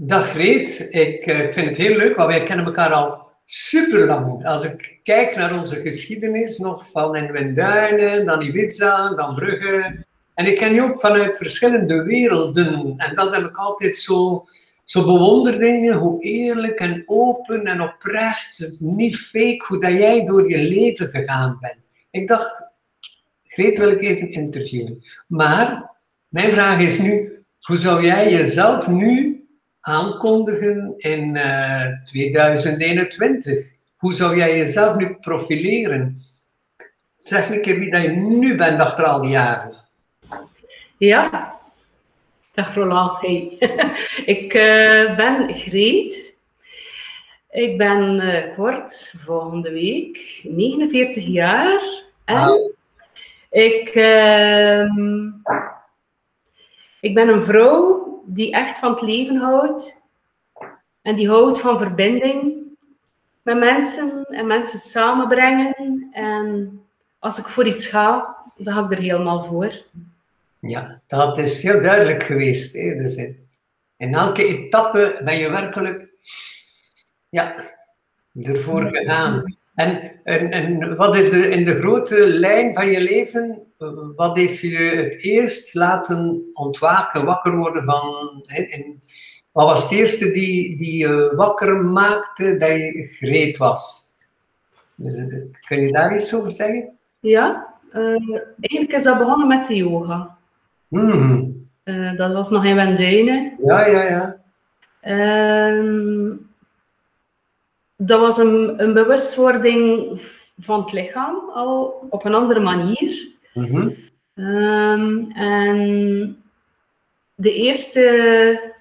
Dag Greet, ik, eh, ik vind het heel leuk, want wij kennen elkaar al super lang. Als ik kijk naar onze geschiedenis, nog van in Winduinen, dan Ibiza, dan Brugge. En ik ken je ook vanuit verschillende werelden. En dat heb ik altijd zo, zo bewonderd hoe eerlijk en open en oprecht, niet fake, hoe dat jij door je leven gegaan bent. Ik dacht, Greet wil ik even interviewen. Maar mijn vraag is nu, hoe zou jij jezelf nu aankondigen in uh, 2021? Hoe zou jij jezelf nu profileren? Zeg een keer wie dat je nu bent achter al die jaren. Ja, dag Roland. Hey. ik uh, ben Greet. Ik ben uh, kort volgende week 49 jaar. En ik, uh, ik ben een vrouw die echt van het leven houdt. En die houdt van verbinding met mensen en mensen samenbrengen. En als ik voor iets ga, dan ga ik er helemaal voor. Ja, dat is heel duidelijk geweest. Hè? Dus in elke etappe ben je werkelijk ja, ervoor gegaan. En, en, en wat is de, in de grote lijn van je leven, wat heeft je het eerst laten ontwaken, wakker worden van... En, wat was het eerste die, die je wakker maakte dat je greet was? Dus, kun je daar iets over zeggen? Ja, uh, eigenlijk is dat begonnen met de yoga. Mm. Uh, dat was nog in Wenduinen. Ja, ja, ja. Uh, dat was een, een bewustwording van het lichaam al op een andere manier. Mm -hmm. um, en de eerste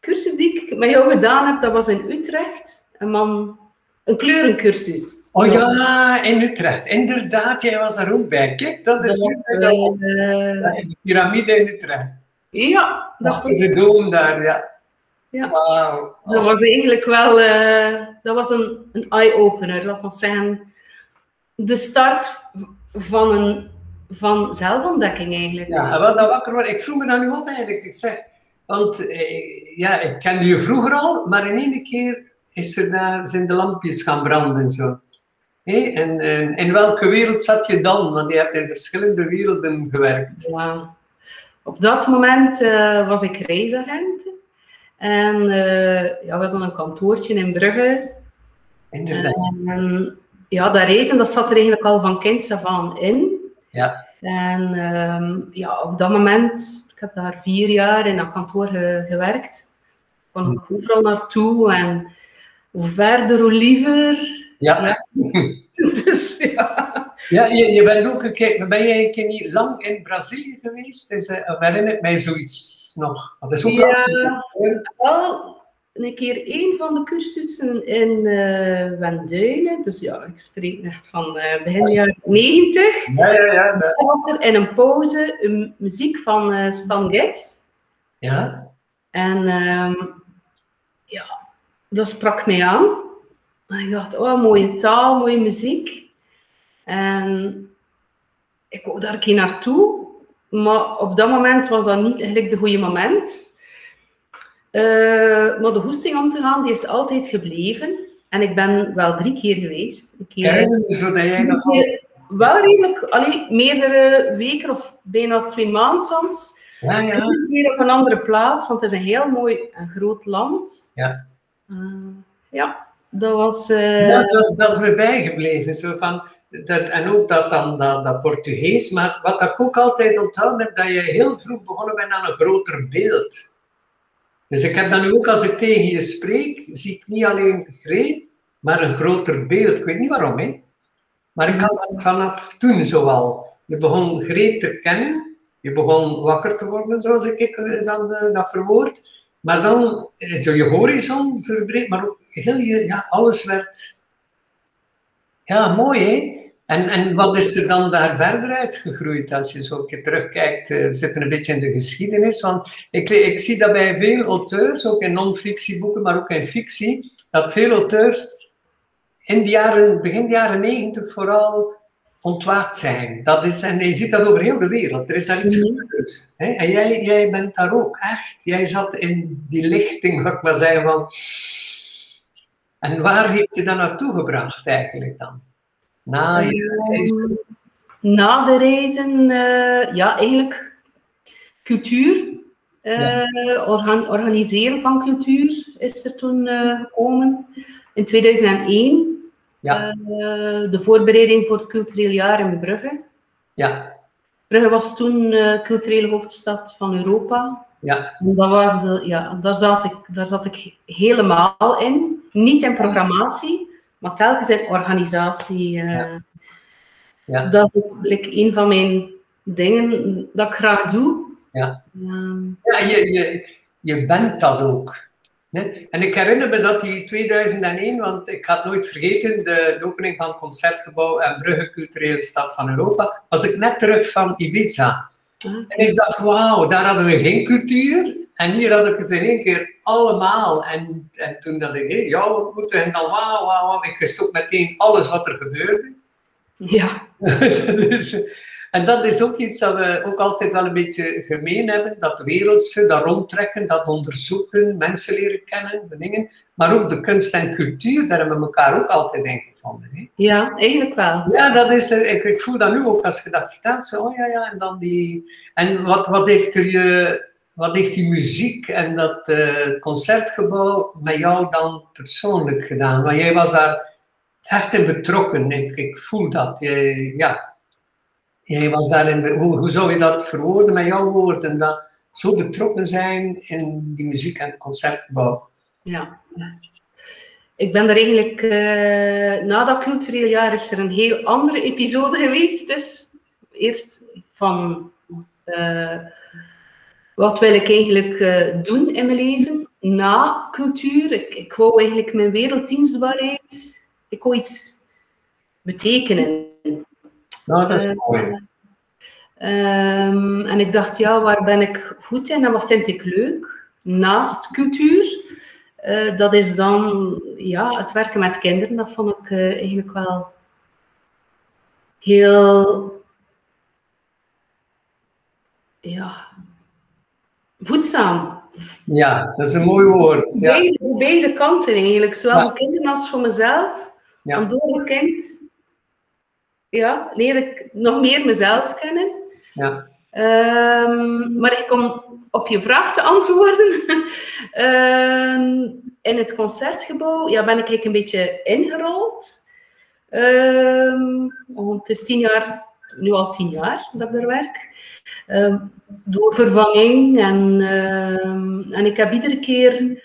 cursus die ik met jou gedaan heb, dat was in Utrecht. Een man, een kleurencursus. Oh ja, in Utrecht. Inderdaad, jij was daar ook bij. Kijk, dat is dat uh, de piramide in Utrecht. Ja, dat was de doom daar, ja. Ja. Dat was eigenlijk wel uh, dat was een, een eye-opener, laten we zeggen. De start van een van zelfontdekking eigenlijk. Ja, wel dat wakker worden. Ik vroeg me dat nu op eigenlijk. Ik zeg, want eh, ja, ik kende je vroeger al, maar in één keer is er daar, zijn de lampjes gaan branden en zo. Hey, en, en in welke wereld zat je dan? Want je hebt in verschillende werelden gewerkt. Ja. Op dat moment uh, was ik reisagent. En uh, ja, we hadden een kantoortje in Brugge. Inderdaad. En, ja, dat reizen dat zat er eigenlijk al van kinds af aan in. Ja. En um, ja, op dat moment, ik heb daar vier jaar in dat kantoor ge gewerkt. Kon ik overal naartoe en hoe verder, hoe liever. Ja. ja. dus ja. Ja, je, je bent ook een keer, ben jij een keer niet lang in Brazilië geweest? Is, uh, herinnert mij zoiets nog? Dat is ook ja, wel een keer een van de cursussen in uh, Wenduinen. Dus ja, ik spreek echt van uh, begin jaren 90. Ja, ja, ja. Was er in een pauze een muziek van uh, Stan Getz. Ja. En um, ja, dat sprak mij aan. En ik dacht, oh, mooie taal, mooie muziek. En ik wou daar een keer naartoe. Maar op dat moment was dat niet eigenlijk de goede moment. Uh, maar de hoesting om te gaan, die is altijd gebleven. En ik ben wel drie keer geweest. Een keer, Kijk, zodat jij nog keer, Wel redelijk, meerdere weken of bijna twee maanden soms. Ja, ja. Keer op een andere plaats, want het is een heel mooi en groot land. Ja. Uh, ja, dat was... Uh... Ja, dat, dat is me bijgebleven. Zo van, dat, en ook dat, dan, dat, dat Portugees. Maar wat ik ook altijd onthouden heb, dat je heel vroeg begonnen bent aan een groter beeld. Dus ik heb dan nu ook, als ik tegen je spreek, zie ik niet alleen Greet, maar een groter beeld. Ik weet niet waarom, hè. Maar ik had dat vanaf toen zo al. Je begon Greet te kennen, je begon wakker te worden, zoals ik dan dat verwoord. Maar dan is je horizon verbreed, maar ook heel je, ja, alles werd... Ja, mooi, hè. En, en wat is er dan daar verder uitgegroeid als je zo een keer terugkijkt? We zitten een beetje in de geschiedenis. Want ik, ik zie dat bij veel auteurs, ook in non-fictieboeken, maar ook in fictie, dat veel auteurs in de jaren, begin de jaren negentig vooral ontwaakt zijn. Dat is, en je ziet dat over heel de wereld. Er is daar iets Mhm. gebeurd. Hè? En jij, jij bent daar ook, echt. Jij zat in die lichting, mag ik maar zeggen, van... En waar heeft je dat naartoe gebracht eigenlijk dan? Na je? Ehm, Na de reizen, eh, ja, eigenlijk cultuur. eh, organ- organiseren van cultuur is er toen eh, gekomen. In 2001, Ja, de voorbereiding voor het cultureel jaar in Brugge. ja, Brugge was toen culturele hoofdstad van Europa. ja, En dat waren de, ja, daar, zat ik, daar zat ik helemaal in. Niet in programmatie, maar telkens in organisatie. eh. Ja. Ja. Dat is een van mijn dingen dat ik graag doe. Ja. Ehm, ja je, je, je bent dat ook. Hè? En ik herinner me dat die 2001, want ik het nooit vergeten, de, de opening van het Concertgebouw en Brugge Culturele Stad van Europa, was ik net terug van Ibiza. ah, En ik dacht, wauw, daar hadden we geen cultuur. En hier had ik het in één keer allemaal. En, en toen dacht ik, hé, ja, we moeten en dan wauw, wauw, wauw. Ik wist ook meteen alles wat er gebeurde. ja, dus, en dat is ook iets dat we ook altijd wel een beetje gemeen hebben. Dat wereldse, dat rondtrekken, dat onderzoeken, mensen leren kennen, de dingen. Maar ook de kunst en cultuur, daar hebben we elkaar ook altijd in gevonden. Hè? ja, eigenlijk wel. Ja, dat is, eh, ik, ik voel dat nu ook als je dat vertelt. Zo, oh ja, ja, en dan die... En wat, wat, heeft, er je, wat heeft die muziek en dat eh, concertgebouw met jou dan persoonlijk gedaan? Want jij was daar echt in betrokken. Ik, ik voel dat. Jij, ja. Jij was daarin... Hoe, hoe zou je dat verwoorden met jouw woorden? Dat zo betrokken zijn in die muziek en het concertgebouw. Ja. Ik ben er eigenlijk, eh, na dat cultureel jaar is er een heel andere episode geweest. Dus eerst van eh, wat wil ik eigenlijk eh, doen in mijn leven na cultuur. Ik, ik wou eigenlijk mijn werelddienstbaarheid, ik wou iets betekenen. Nou, dat is Eh, mooi. Ehm, en ik dacht, ja, waar ben ik goed in en wat vind ik leuk? Naast cultuur. Eh, dat is dan ja, het werken met kinderen. Dat vond ik eigenlijk wel heel ja, voedzaam. Ja, dat is een mooi woord. Ja, Beide, beide kanten eigenlijk, zowel voor kinderen als voor mezelf. Ja. Want door een kind ja, leer ik nog meer mezelf kennen. ja, Ehm, maar ik om op je vraag te antwoorden. Ehm, in het concertgebouw ja, ben ik eigenlijk een beetje ingerold. Want het is tien jaar, nu al tien jaar dat ik daar werk. Ehm, door vervanging. En, ehm, en ik heb iedere keer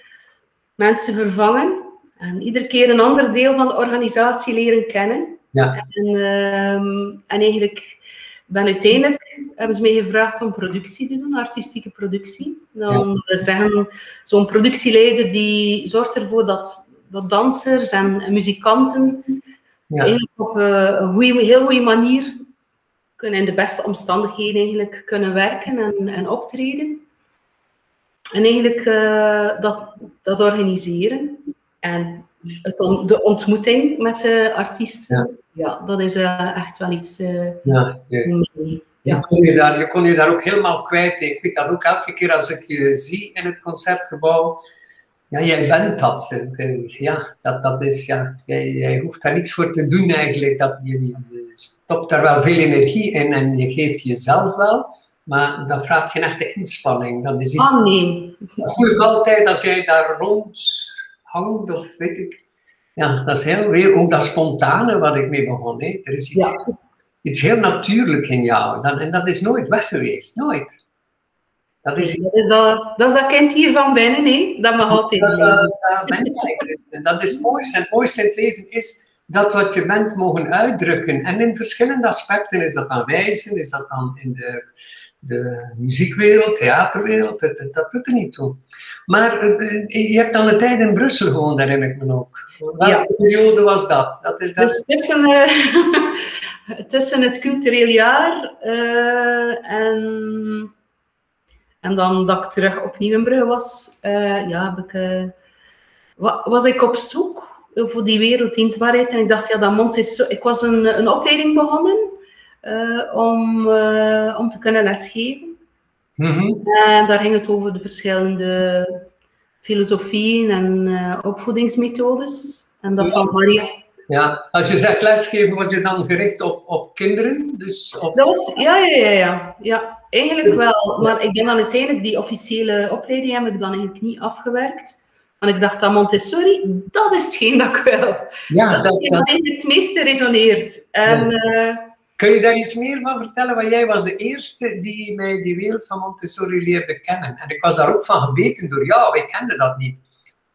mensen vervangen. En iedere keer een ander deel van de organisatie leren kennen. ja, En, ehm, en eigenlijk ben uiteindelijk hebben ze mij gevraagd om productie te doen, artistieke productie. Dan we zeggen, zo'n productieleider die zorgt ervoor dat, dat dansers en, en muzikanten ja. eigenlijk op eh, een goeie, heel goede manier kunnen in de beste omstandigheden eigenlijk kunnen werken en, en optreden. En eigenlijk eh, dat, dat organiseren. En het on- de ontmoeting met de artiesten, ja, dat is eh, echt wel iets eh, ja. Mee. je, Ja. kon je, daar, je kon je daar ook helemaal kwijt. Ik weet dat ook elke keer als ik je zie in het concertgebouw. Ja, jij bent dat. Ja, dat, dat is, ja, jij, jij hoeft daar niets voor te doen eigenlijk. Dat, je stopt daar wel veel energie in en je geeft jezelf wel. Maar dat vraagt geen echte inspanning. Dat is iets nee. Dat voel ik altijd als jij daar rond hangt, of weet ik. Ja, dat is heel weer ook dat spontane wat ik mee begon. Hè. Er is iets, Ja. iets heel natuurlijk in jou. Dat, en dat is nooit weg geweest. Nooit. Dat is Dat is dat, dat is dat kind hier van binnen, hè? dat mag altijd dat, dat, is het mooiste. En het mooiste in het leven is dat wat je bent mogen uitdrukken. En in verschillende aspecten is dat dan wijzen, is dat dan in de, de muziekwereld, theaterwereld, dat, dat, doet er niet toe. Maar eh, je hebt dan een tijd in Brussel gewoond, herinner ik me ook. Welke Ja. periode was dat? dat, Dus tussen, eh, tussen het cultureel jaar eh, en, en dan dat ik terug opnieuw in Brugge was, eh, ja, heb ik, eh, was ik op zoek voor die werelddienstbaarheid. En ik dacht, ja, dat Montessori... Ik was een, een opleiding begonnen eh, om, eh, om te kunnen lesgeven. Mhm. En daar ging het over de verschillende filosofieën en eh, opvoedingsmethodes. En dat Ja. van varia- Ja, als je zegt lesgeven, word je dan gericht op, op kinderen? Dus op... Dat was, ja, ja, ja, ja, ja. Eigenlijk wel. Maar ik ben dan uiteindelijk die officiële opleiding heb ik dan eigenlijk niet afgewerkt. Want ik dacht dat Montessori, dat is hetgeen dat ik wil. Ja, dat is dat, het meeste resoneert. En eh, kun je daar iets meer van vertellen? Want jij was de eerste die mij die wereld van Montessori leerde kennen. En ik was daar ook van gebeten door jou, wij kenden dat niet.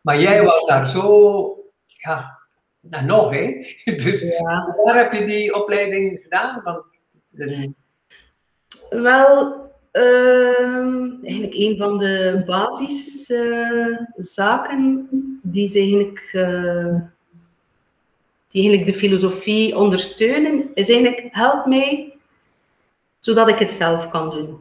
Maar jij was daar zo, ja, nou nog hè. Dus ja. waar heb je die opleiding gedaan? Want, eh, Wel, eigenlijk een van de basiszaken die ze eigenlijk, eh, die eigenlijk de filosofie ondersteunen, is eigenlijk help mij zodat ik het zelf kan doen.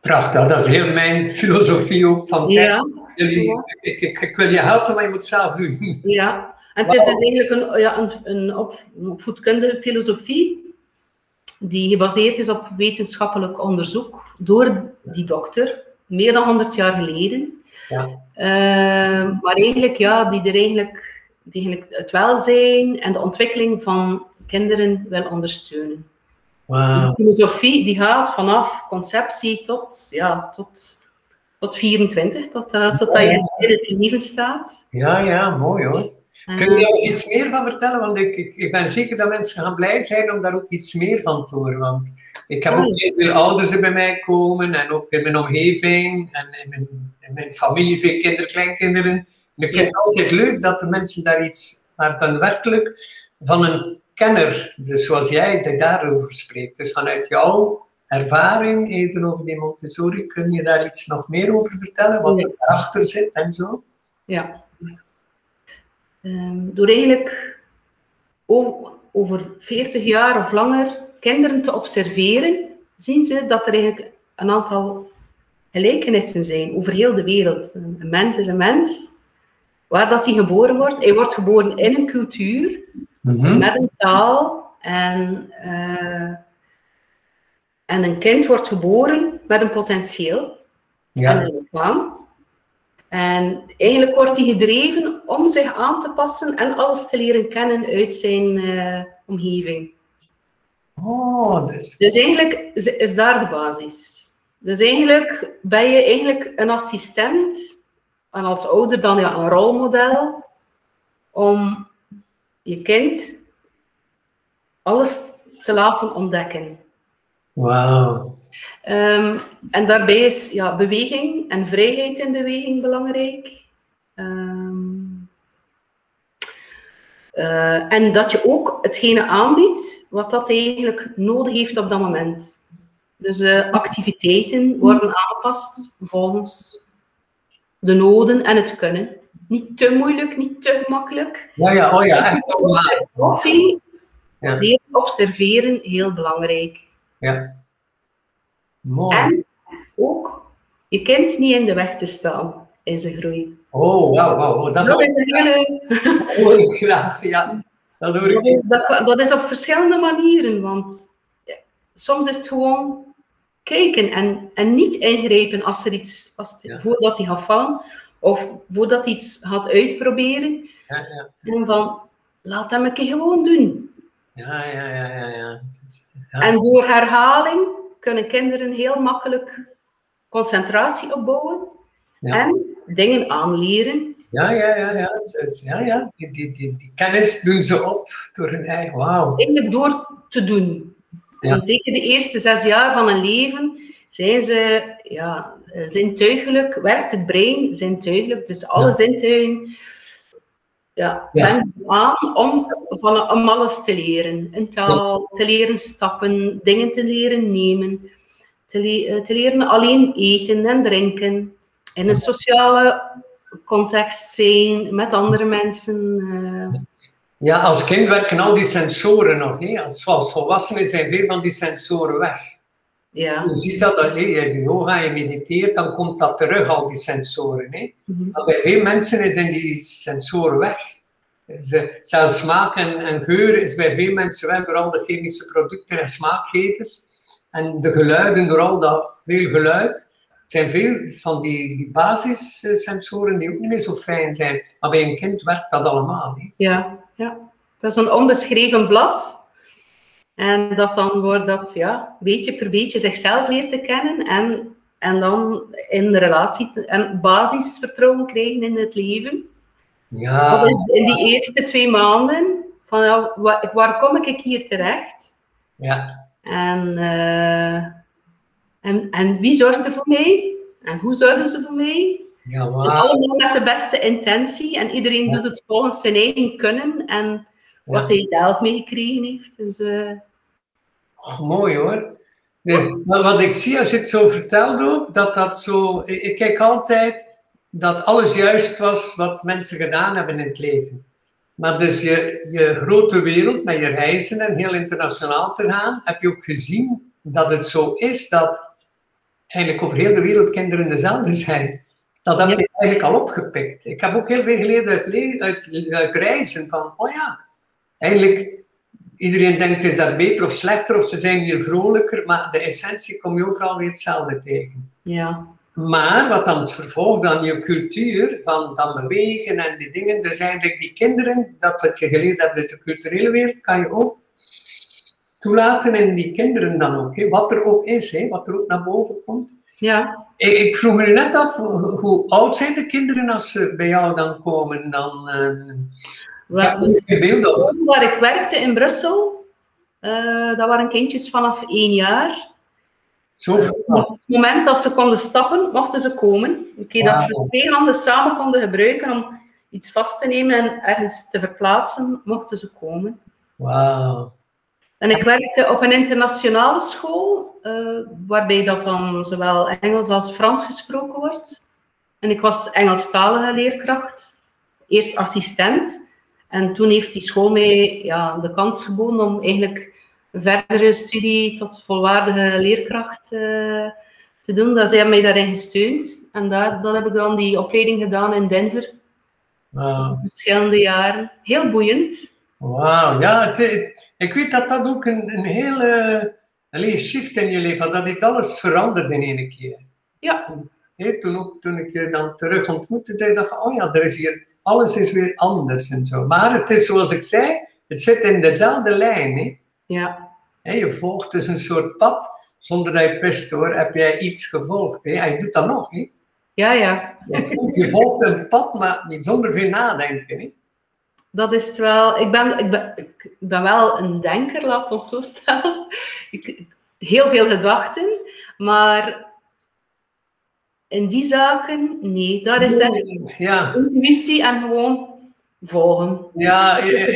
prachtig, dat is heel mijn filosofie ook van Ja, jullie, ik, ik, ik wil je helpen, maar je moet het zelf doen. ja. En het is dus eigenlijk een, ja, een, een, op, een opvoedkundige filosofie die gebaseerd is op wetenschappelijk onderzoek door die dokter, meer dan 100 jaar geleden. Ja. Maar eigenlijk, ja, die er eigenlijk, die eigenlijk het welzijn en de ontwikkeling van kinderen wil ondersteunen. Wauw. De filosofie die gaat vanaf conceptie tot, ja, tot, tot 24, tot, eh, tot dat je in het leven staat. Ja, ja, mooi hoor. Kun je daar iets meer van vertellen? Want ik, ik, ik ben zeker dat mensen gaan blij zijn om daar ook iets meer van te horen. Want ik heb ook heel veel ouders die bij mij komen en ook in mijn omgeving en in mijn, in mijn familie, veel kinderen, kleinkinderen. En ik vind het altijd leuk dat de mensen daar iets, maar dan werkelijk van een kenner, dus zoals jij, die daarover spreekt. Dus vanuit jouw ervaring, even over die Montessori, kun je daar iets nog meer over vertellen? Wat er achter zit en zo? Ja. Ehm, door eigenlijk over 40 jaar of langer kinderen te observeren, zien ze dat er eigenlijk een aantal gelijkenissen zijn over heel de wereld. Een een mens is een mens. Waar dat hij geboren wordt, hij wordt geboren in een cultuur, Mhm. met een taal en, eh, en een kind wordt geboren met een potentieel Ja. en een lichaam. En eigenlijk wordt hij gedreven om zich aan te passen en alles te leren kennen uit zijn eh, omgeving. Oh, dus. Dus eigenlijk is, is daar de basis. Dus eigenlijk ben je eigenlijk een assistent en als ouder dan ja, een rolmodel om je kind alles te laten ontdekken. Wauw. Ehm, en daarbij is ja, beweging en vrijheid in beweging belangrijk. Ehm, eh, en dat je ook hetgene aanbiedt wat dat eigenlijk nodig heeft op dat moment. Dus eh, activiteiten worden aangepast volgens de noden en het kunnen. Niet te moeilijk, niet te makkelijk. Ja, ja, oh ja, echt Ja. observeren, heel belangrijk. Ja. Mooi. En ook je kind niet in de weg te staan in zijn groei. Oh, wauw, wauw. Dat, Dat is, een hele, hoor ik graag, ja. Dat hoor dat, ik. is, dat, dat is op verschillende manieren, want soms is het gewoon kijken en, en niet ingrijpen als er iets, als Ja. voordat hij gaat vallen of voordat hij iets gaat uitproberen. Ja, ja, En van, laat hem een keer gewoon doen. ja, ja, ja, ja. ja. Ja. En door herhaling kunnen kinderen heel makkelijk concentratie opbouwen Ja. en dingen aanleren Ja, ja, ja, ja. Ja, ja. Die, die, die, die kennis doen ze op door hun eigen. Wauw. eigenlijk door te doen. Ja. En zeker de eerste zes jaar van een leven zijn ze ja, zintuigelijk, werkt het brein zintuigelijk, dus alle Ja. zintuigen ja, Ja. aan om, van, om alles te leren. Een taal, te leren stappen, dingen te leren nemen, te, le- eh, te leren alleen eten en drinken, in een sociale context zijn, met andere mensen. eh, Ja, als kind werken al die sensoren nog. Hè. Als, als volwassenen zijn veel van die sensoren weg. ja. Je ziet dat, hè. je doet yoga, je mediteert, dan komt dat terug, al die sensoren. Hè. Mhm. Maar bij veel mensen zijn die sensoren weg. Ze, zelfs smaak en, en geur is bij veel mensen weg, vooral de chemische producten en smaakgevers. En de geluiden, door al dat veel geluid, zijn veel van die, die basissensoren die ook niet meer zo fijn zijn. Maar bij een kind werkt dat allemaal. Hè? Ja, ja, dat is een onbeschreven blad. En dat dan wordt dat ja, beetje per beetje zichzelf leert te kennen en, en dan in de relatie te, en basisvertrouwen krijgen in het leven. Ja. in die eerste twee maanden, van ja, waar, waar kom ik hier terecht? Ja. En, uh, en, en wie zorgt er voor mij? En hoe zorgen ze voor mij? Ja, wow. allemaal met de beste intentie en iedereen doet het volgens zijn eigen kunnen en wat hij zelf meegekregen heeft. Dus, uh... oh, mooi hoor. Nee, maar wat ik zie als je het zo vertelt ook, dat dat zo... Ik kijk altijd dat alles juist was wat mensen gedaan hebben in het leven. Maar dus je, je grote wereld, met je reizen en heel internationaal te gaan, heb je ook gezien dat het zo is dat eigenlijk over heel de wereld kinderen dezelfde zijn. Dat heb je eigenlijk al opgepikt. Ik heb ook heel veel geleerd uit, uit, uit reizen. Van, oh ja, eigenlijk, iedereen denkt, is dat beter of slechter, of ze zijn hier vrolijker, maar de essentie kom je overal weer hetzelfde tegen. Ja. Maar wat dan het vervolg, dan je cultuur, van dan bewegen en die dingen, dus eigenlijk die kinderen, dat wat je geleerd hebt uit de culturele wereld, kan je ook toelaten in die kinderen dan ook, hè, wat er ook is, hè, wat er ook naar boven komt. Ja. Ik, ik vroeg me net af, hoe oud zijn de kinderen als ze bij jou dan komen? Dan, uh, Wel, ja, waar ik werkte in Brussel, uh, dat waren kindjes vanaf één jaar. Zo op het moment dat ze konden stappen, mochten ze komen. Okay, Dat ze twee handen samen konden gebruiken om iets vast te nemen en ergens te verplaatsen, mochten ze komen. Wauw. En ik werkte op een internationale school, uh, waarbij dat dan zowel Engels als Frans gesproken wordt. En ik was Engelstalige leerkracht, eerst assistent. En toen heeft die school mij ja, de kans geboden om eigenlijk verdere studie tot volwaardige leerkracht uh, te doen. Dat, zij hebben mij daarin gesteund. En daar, dan heb ik dan die opleiding gedaan in Denver. Wow. Verschillende jaren. Heel boeiend. Wauw, ja, het, het, ik weet dat dat ook een, een hele allez, shift in je leven Dat heeft alles veranderd in één keer. Ja. Hey, toen, ook, toen ik je dan terug ontmoette, dacht ik, oh ja, er is hier, alles is weer anders en zo. Maar het is zoals ik zei, het zit in dezelfde lijn. Ja. Je volgt dus een soort pad, zonder dat je het wist hoor, heb jij iets gevolgd. Hè? je doet dat nog. Hè? Ja, ja. Je volgt een pad, maar niet zonder veel nadenken. Hè? Dat is wel... Ik ben, ik, ben, ik ben wel een denker, laat ons zo stellen. Ik, heel veel gedachten, maar in die zaken, nee. Daar is echt ja. intuïtie en gewoon volgen. Ja, zo, ja.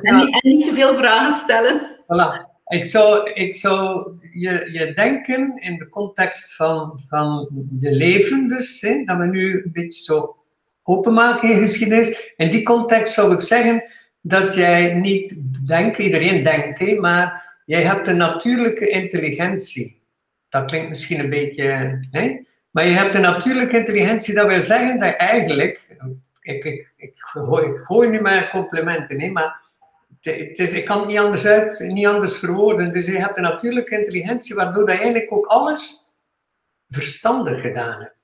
En, niet, en, niet, te veel vragen stellen. Voilà. Ik zou, ik zou je, je denken in de context van, van je leven, dus, dat we nu een beetje zo openmaken in geschiedenis. In die context zou ik zeggen dat jij niet denkt, iedereen denkt, hè, maar jij hebt een natuurlijke intelligentie. Dat klinkt misschien een beetje. Hè? Maar je hebt een natuurlijke intelligentie, dat wil zeggen dat eigenlijk. Ik, ik, ik gooi nu maar complimenten, hè, maar het is, ik kan het niet anders, uit, niet anders verwoorden. Dus je hebt een natuurlijke intelligentie, waardoor je eigenlijk ook alles verstandig gedaan hebt.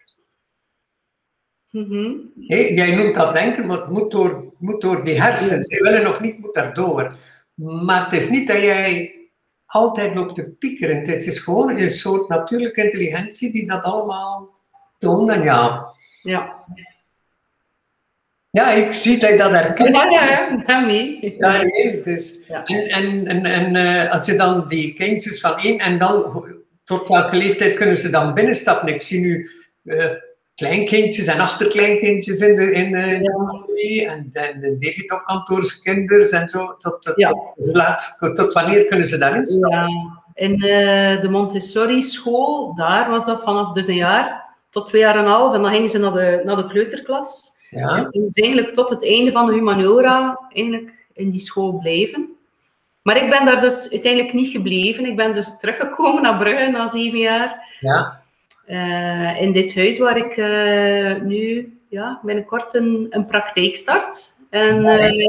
Mm jij noemt dat denken, maar het moet door, moet door die hersens. Ze willen of niet, moet daardoor. Maar het is niet dat jij altijd loopt te piekeren. Het is gewoon een soort natuurlijke intelligentie die dat allemaal doet. En ja. Ja. Ja, ik zie dat je dat herkent. Ja, ja, ja. Ja, nee, dus. Ja. En, en, en, en uh, als je dan die kindjes van één en dan tot welke leeftijd kunnen ze dan binnenstappen? Ik zie nu uh, kleinkindjes en achterkleinkindjes in de, in, uh, ja. familie en, en de David op kantoorskinders en zo. Tot, tot, ja. tot, tot, wanneer kunnen ze daarin stappen? Ja. In de Montessori school, daar was dat vanaf dus een jaar tot twee jaar en een half en dan gingen ze naar de, naar de kleuterklas. Ja. En dus eigenlijk tot het einde van de humaniora eigenlijk in die school blijven. Maar ik ben daar dus uiteindelijk niet gebleven. Ik ben dus teruggekomen naar Brugge na zeven jaar. Ja. Uh, in dit huis waar ik uh, nu ja, binnenkort een, een praktijk start. En, eh,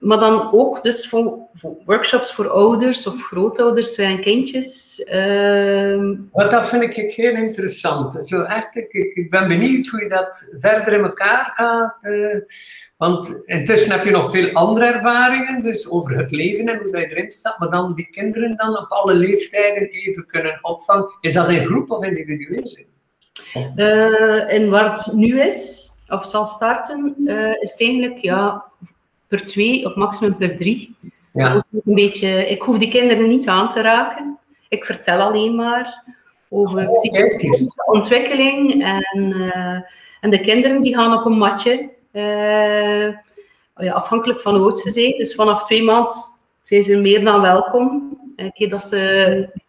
maar dan ook dus voor, voor, workshops voor ouders of grootouders en kindjes. Uh, dat vind ik heel interessant. Zo echt, ik, ik ben benieuwd hoe je dat verder in elkaar gaat. Uh, want intussen heb je nog veel andere ervaringen, dus over het leven en hoe dat je erin staat, maar dan die kinderen dan op alle leeftijden even kunnen opvangen. Is dat in groep of individueel? Uh, en waar het nu is, of zal starten, uh, is het eigenlijk ja, per twee of maximum per drie. Ja. Een beetje, ik hoef die kinderen niet aan te raken. Ik vertel alleen maar over oh, psychologische ontwikkeling. En, uh, en de kinderen die gaan op een matje. Uh, ja, afhankelijk van hoe oud ze zijn. Dus vanaf twee maanden zijn ze meer dan welkom. Een keer dat ze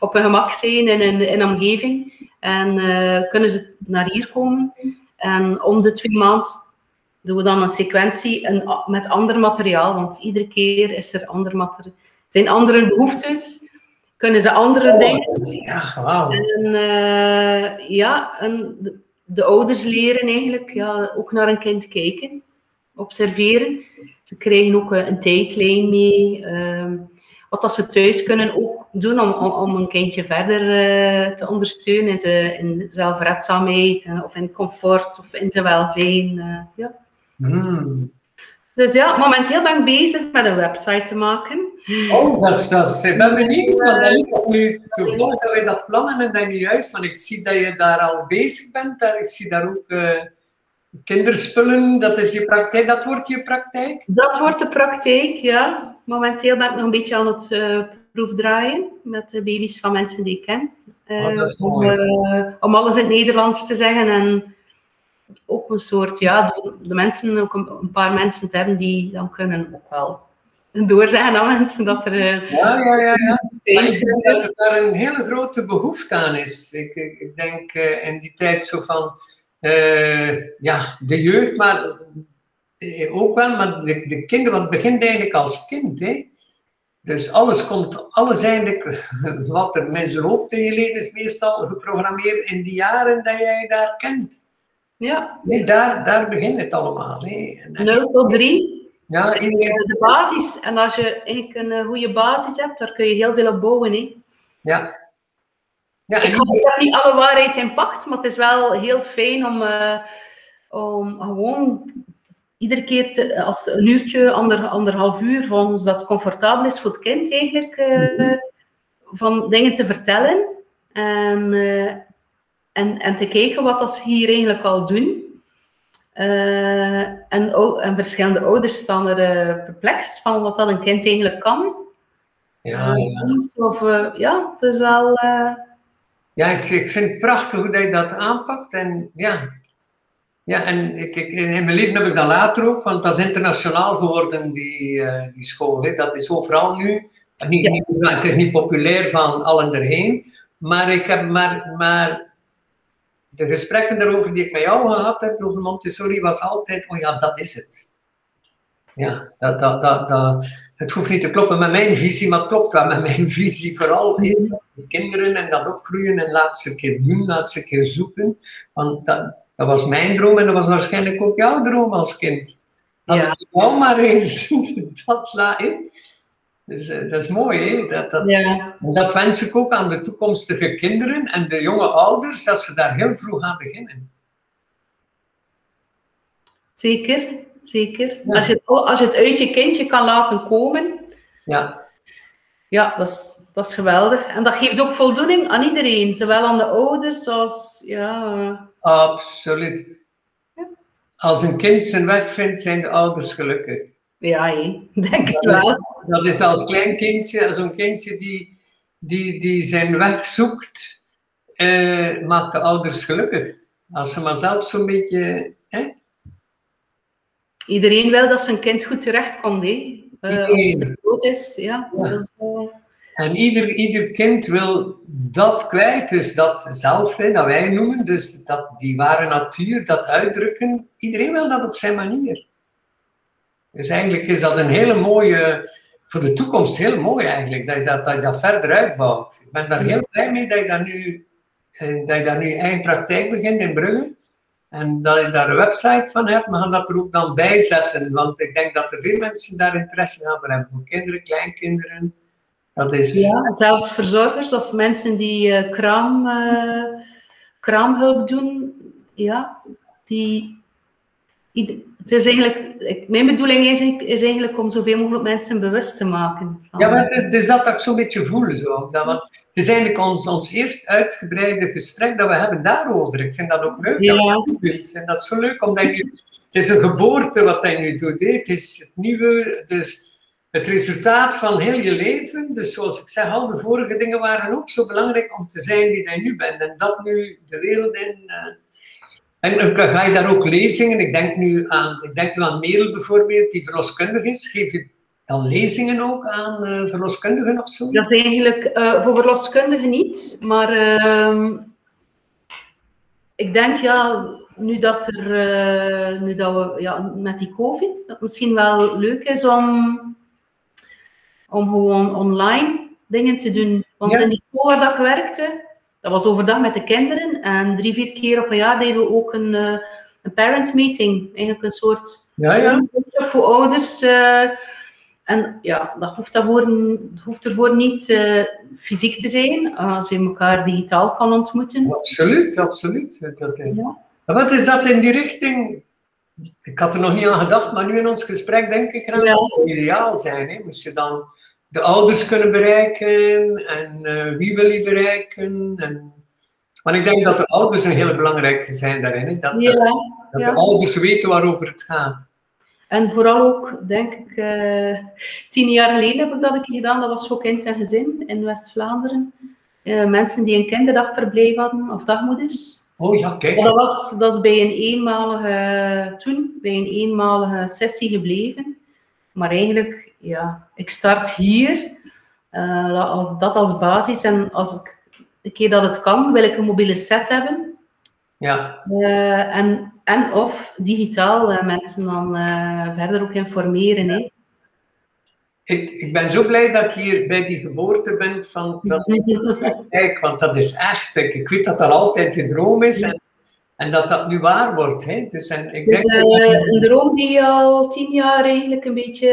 op hun gemak zijn in een, in een omgeving. En uh, kunnen ze naar hier komen. En om de twee maanden doen we dan een sequentie met ander materiaal. Want iedere keer is er ander materiaal. zijn andere behoeftes. Kunnen ze andere oh, dingen. Ja, wow. En uh, ja, en de, de, ouders leren eigenlijk ja, ook naar een kind kijken. Observeren. Ze krijgen ook een tijdlijn mee. Uh, wat dat ze thuis kunnen ook doen om, om, om een kindje verder uh, te ondersteunen in, zijn, in zelfredzaamheid uh, of in comfort of in zijn welzijn. Ja. Mm. Dus ja, momenteel ben ik bezig met een website te maken. Oh, dat is, dat is, ik ben benieuwd. Want ik nu toevallig dat wij dat plannen en dat nu juist, want ik zie dat je daar al bezig bent. Daar, ik zie daar ook kinderspullen, dat is je praktijk, dat wordt je praktijk? Dat wordt de praktijk, ja. Momenteel ben ik nog een beetje aan het uh, proefdraaien met de baby's van mensen die ik ken. Uh, om, uh, om, alles in het Nederlands te zeggen en ook een soort, ja, de, mensen, ook een, paar mensen te hebben die dan kunnen ook wel doorzeggen aan mensen dat er... ja, ja, ja. ja. ik denk dat er daar een hele grote behoefte aan is. Ik, ik, ik denk in die tijd zo van uh, ja, de jeugd, maar uh, ook wel, maar de, de kinderen, want het begint eigenlijk als kind. Hè? Dus alles komt, alles eigenlijk, wat er mensen loopt in je leven, is meestal geprogrammeerd in die jaren dat jij daar kent. Ja. Nee, daar, daar begint het allemaal. Hè. 0 tot 3. Ja, iedereen... De basis. En als je een goede basis hebt, daar kun je heel veel op bouwen. Hè. Ja, ja, ik heb niet alle waarheid in pacht, maar het is wel heel fijn om, uh, om gewoon iedere keer, te, als een uurtje, ander, anderhalf uur, volgens dat comfortabel is voor het kind eigenlijk, uh, van dingen te vertellen. En, uh, en, en te kijken wat dat ze hier eigenlijk al doen. en, en verschillende ouders staan er perplex van wat dat een kind eigenlijk kan. Ja, ja. Of, ja het is wel ja, ik, ik vind het prachtig hoe je dat aanpakt. En ja, ja en ik, ik, in mijn leven heb ik dat later ook, want dat is internationaal geworden, die, uh, die school. Hè. Dat is overal nu. Niet, niet, het is niet populair van allen erheen, maar ik heb maar, maar de gesprekken daarover die ik met jou gehad heb over Montessori was altijd, oh ja, dat is het. Ja, dat, dat, dat, dat, het hoeft niet te kloppen met mijn visie, maar het klopt wel met mijn visie. Vooral in de kinderen en dat opgroeien en laat ze een keer doen, laat ze een keer zoeken. Want dat, dat was mijn droom en dat was waarschijnlijk ook jouw droom als kind. Dat ja. is wel maar eens dat laat in. Dus uh, dat is mooi, hè? Dat, dat, ja. dat wens ik ook aan de toekomstige kinderen en de jonge ouders, dat ze daar heel vroeg aan beginnen. Zeker, zeker. Als, je het, als je het uit je kindje kan laten komen, ja, ja dat, is, dat is geweldig. En dat geeft ook voldoening aan iedereen, zowel aan de ouders als. Ja. Absoluut. Als een kind zijn weg vindt, zijn de ouders gelukkig. Ja, hé. denk ik wel. dat is als klein kindje, een kindje die, die, die zijn weg zoekt, eh, maakt de ouders gelukkig. Als ze maar zelf zo'n beetje. Hè? Iedereen wil dat zijn kind goed terechtkomt, hè? Uh, als het groot is, ja. En ieder, ieder kind wil dat kwijt, dus dat zelf, hè, dat wij noemen, dus dat, die ware natuur, dat uitdrukken. Iedereen wil dat op zijn manier. Dus eigenlijk is dat een hele mooie, voor de toekomst heel mooi eigenlijk, dat je dat, dat, dat verder uitbouwt. Ik ben daar heel blij mee dat je daar nu, eh, dat je daar nu eigen praktijk begint in Brugge. En dat je daar een website van hebt, maar gaan dat er ook dan bij zetten. Want ik denk dat er veel mensen daar interesse aan hebben. Voor kinderen, kleinkinderen. Dat is... Ja, zelfs verzorgers of mensen die uh, kraam, uh, kraamhulp doen. Ja, die... Het is eigenlijk, mijn bedoeling is, is eigenlijk om zoveel mogelijk mensen bewust te maken. Van... Ja, maar het is dat dat ik zo'n beetje voel. Zo. Dat, want het is eigenlijk ons, ons eerst uitgebreide gesprek dat we hebben daarover. Ik vind dat ook leuk. Ja. Dat ik vind dat zo leuk, omdat je, het is een geboorte wat hij nu doet. Hè. Het is het nieuwe, dus het resultaat van heel je leven. Dus zoals ik zeg, al de vorige dingen waren ook zo belangrijk om te zijn wie hij nu bent. En dat nu de wereld in... Uh, en ga je daar ook lezingen. Ik denk nu aan, ik denk nu aan Merel bijvoorbeeld, die verloskundig is. Geef je dan lezingen ook aan uh, verloskundigen of zo? Dat is eigenlijk uh, voor verloskundigen niet. Maar uh, ik denk ja, nu dat, er, uh, nu dat we ja, met die COVID, dat het misschien wel leuk is om, om gewoon online dingen te doen. Want in die school waar ik werkte, dat was overdag met de kinderen. En drie, vier keer op een jaar deden we ook een, uh, een parent meeting. Eigenlijk een soort ja, ja. voor ouders. Uh, en ja, dat hoeft, daarvoor, hoeft ervoor niet uh, fysiek te zijn, als je elkaar digitaal kan ontmoeten. Absoluut, absoluut. Dat, ja. Wat is dat in die richting? Ik had er nog niet aan gedacht, maar nu in ons gesprek denk ik dat zou ideaal zijn. Hè? Moest je dan de ouders kunnen bereiken en uh, wie wil je bereiken. En, want ik denk dat de ouders een hele belangrijke zijn daarin. Hè? Dat, ja, dat ja. de ouders weten waarover het gaat. En vooral ook, denk ik, uh, tien jaar geleden heb ik dat een keer gedaan. Dat was voor kind en gezin in West-Vlaanderen. Uh, mensen die een kinderdagverblijf hadden, of dagmoeders. Oh ja, kijk. Dat was, dat is bij een eenmalige, toen, bij een eenmalige sessie gebleven. Maar eigenlijk, ja, ik start hier, uh, als, dat als basis. En als ik, een keer dat het kan, wil ik een mobiele set hebben. Ja. Uh, en, en of digitaal uh, mensen dan verder ook informeren. Hè. Ik, ik, ben zo blij dat ik hier bij die geboorte ben van, van kijk, want dat is echt, ik, ik weet dat dat altijd je droom is. En en dat dat nu waar wordt. Hè? Dus, en ik dus denk uh, een droom die al tien jaar eigenlijk een beetje...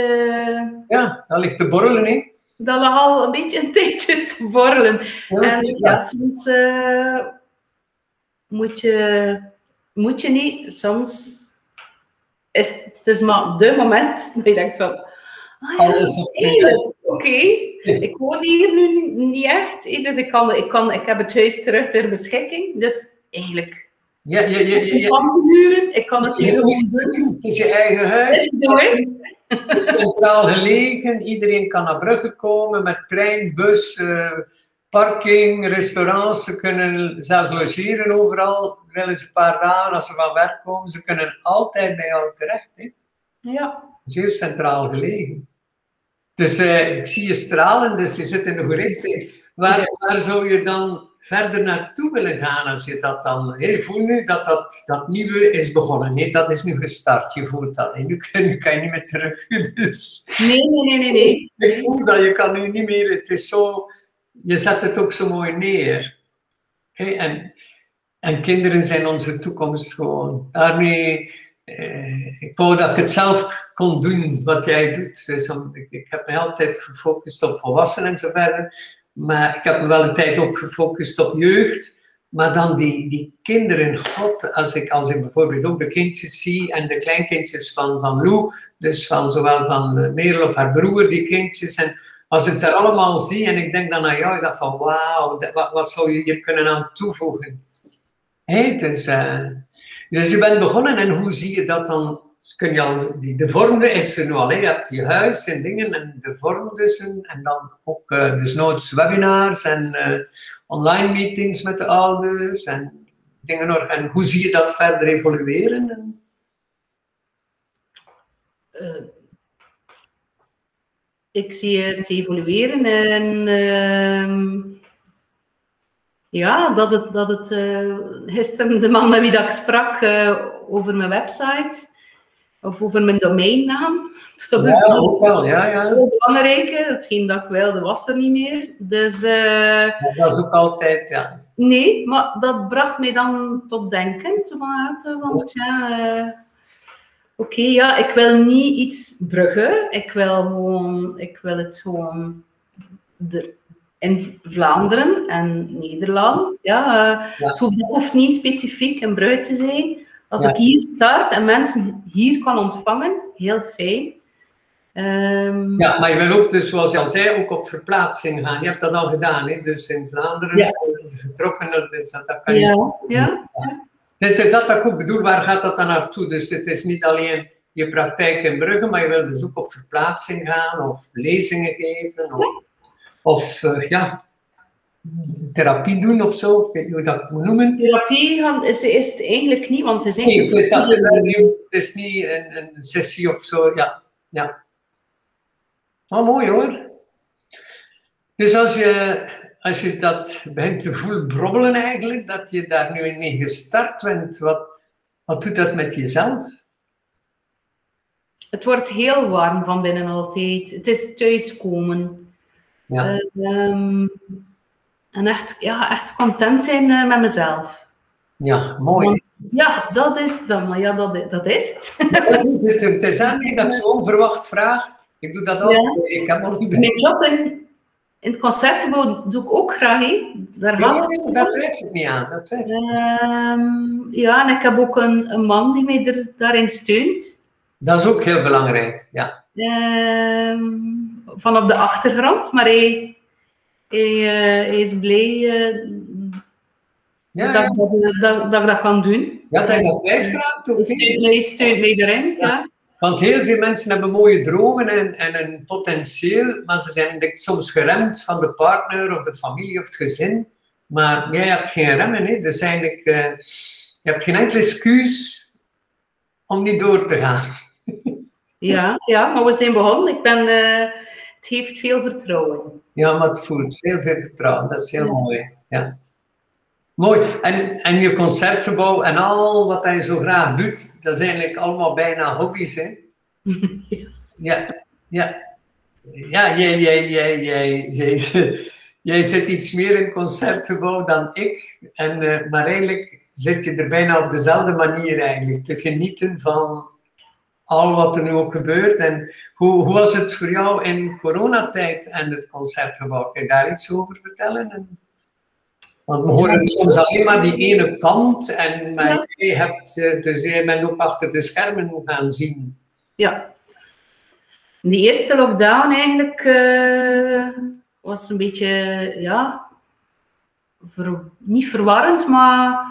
Ja, dat ligt te borrelen. Hè? Dat lag al een beetje een tijdje te borrelen. Ja, en ja, soms uh, moet, je, moet je niet, soms is het is maar de moment dat je denkt van... Ah, ja, Oké, okay. ik woon hier nu niet echt, dus ik, kan, ik, kan, ik heb het huis terug ter beschikking. Dus eigenlijk ja, ja, ja. ja, ja. huren. Ik kan het hier ook doen. Het is je eigen huis. Het is centraal gelegen. Iedereen kan naar Brugge komen met trein, bus, uh, parking, restaurants. Ze kunnen zelfs logeren overal. Willen ze een paar dagen als ze van werk komen. Ze kunnen altijd bij jou terecht. Hè? Ja. Zeer centraal gelegen. Dus uh, ik zie je stralen, dus je zit in de richting. Waar, waar zou je dan verder naartoe willen gaan als je dat dan... Je voelt nu dat dat, dat nieuwe is begonnen. Nee, dat is nu gestart. Je voelt dat. Nu, nu kan je niet meer terug. Dus, nee, nee, nee, nee, Ik voel dat. Je kan nu niet meer... Het is zo... Je zet het ook zo mooi neer. En, en kinderen zijn onze toekomst gewoon. Daarmee... Eh, ik wou dat ik het zelf kon doen wat jij doet. Dus ik, ik heb me altijd gefocust op volwassenen en zo verder. Maar ik heb me wel een tijd ook gefocust op jeugd. Maar dan die, die kinderen, god, als ik, als ik bijvoorbeeld ook de kindjes zie en de kleinkindjes van, van Lou, dus van zowel van Merel of haar broer, die kindjes. En als ik ze allemaal zie en ik denk dan aan jou, ik dacht van wauw, wat, wat zou je hier kunnen aan toevoegen? Hey, dus, uh, dus je bent begonnen en hoe zie je dat dan dus kun je al, die, de vorm is er nu al. Je hebt je huis en dingen en de vorm dus. En dan ook uh, dus noods webinars en uh, online meetings met de ouders en dingen nog. En hoe zie je dat verder evolueren? Uh, ik zie het evolueren en ehm, ja, dat het, dat het gisteren de man met wie ik sprak over mijn website of over mijn domeinnaam. Dat ja, is ook wel, ja, ja. heel belangrijk. Hetgeen dat ik wilde was er niet meer. Dus, uh, dat is ook altijd, ja. Nee, maar dat bracht mij dan tot denken. Ah, want ja, eh, oké, ja, ik wil niet iets bruggen. Ik wil gewoon, ik wil het gewoon de, in Vlaanderen en Nederland. Ja, uh, Het, hoeft, niet specifiek in Brugge te zijn. Als ik hier start en mensen hier kan ontvangen, heel fijn. Um, ja, maar je wil ook, dus, zoals je al zei, ook op verplaatsing gaan. Je hebt dat al gedaan, hè? dus in Vlaanderen, ja. vertrokken, dus dat, dat kan je ja, ja. Dus is dat ook bedoel, waar gaat dat dan naartoe? Dus het is niet alleen je praktijk in Brugge, maar je wil dus ook op verplaatsing gaan of lezingen geven of, of uh, ja, therapie doen of zo, ik weet niet hoe dat moet noemen. Therapie is, is het eigenlijk niet, want het is eigenlijk... Nee, het is, het is, het is niet een, een, sessie of zo, ja. ja. Oh, mooi hoor. Dus als je, als je dat begint te voelen brobbelen eigenlijk, dat je daar nu in gestart bent, wat, wat doet dat met jezelf? Het wordt heel warm van binnen altijd. Het is thuiskomen. Ja. Uh, en echt, ja, echt content zijn uh, met mezelf. Ja, mooi. Want, ja, dat is dan, maar ja, dat, dat is het. het is eigenlijk dat ik zo onverwacht vraag. Ik doe dat ook. Ja. Ik heb nog niet... Mijn job in, in het concertgebouw doe ik ook graag. He. Daar gaat nee, dat twijfel ik niet aan. Dat um, ja, en ik heb ook een, een man die mij er, daarin steunt. Dat is ook heel belangrijk, ja. Um, van op de achtergrond, maar hij, hij, uh, hij is blij uh, ja, dat, ja. Dat, dat, dat, ik dat kan doen. Ja, dat je dat? Hij steunt, hij steunt mij erin, ja. Want heel veel mensen hebben mooie dromen en, en een potentieel, maar ze zijn soms geremd van de partner of de familie of het gezin. Maar jij hebt geen remmen, hè? dus eigenlijk, uh, je hebt geen enkele excuus om niet door te gaan. Ja, ja maar we zijn begonnen. Ik ben, uh, het heeft veel vertrouwen. Ja, maar het voelt veel, veel vertrouwen. Dat is heel mooi. Ja. Mooi. En, en je concertgebouw en al wat je zo graag doet, dat is eigenlijk allemaal bijna hobby's, hè? ja, ja. Ja, jij, jij, jij, jij, jij, jij zit iets meer in concertgebouw dan ik. En, uh, maar eigenlijk zit je er bijna op dezelfde manier eigenlijk. Te genieten van al wat er nu ook gebeurt. En hoe, hoe was het voor jou in coronatijd en het concertgebouw? Kun je daar iets over vertellen? Want we horen soms alleen maar die ene kant en maar je hebt, eh, dus je bent ook achter de schermen gaan zien. Ja. De eerste lockdown eigenlijk uh, was een beetje, ja, ver, niet verwarrend, maar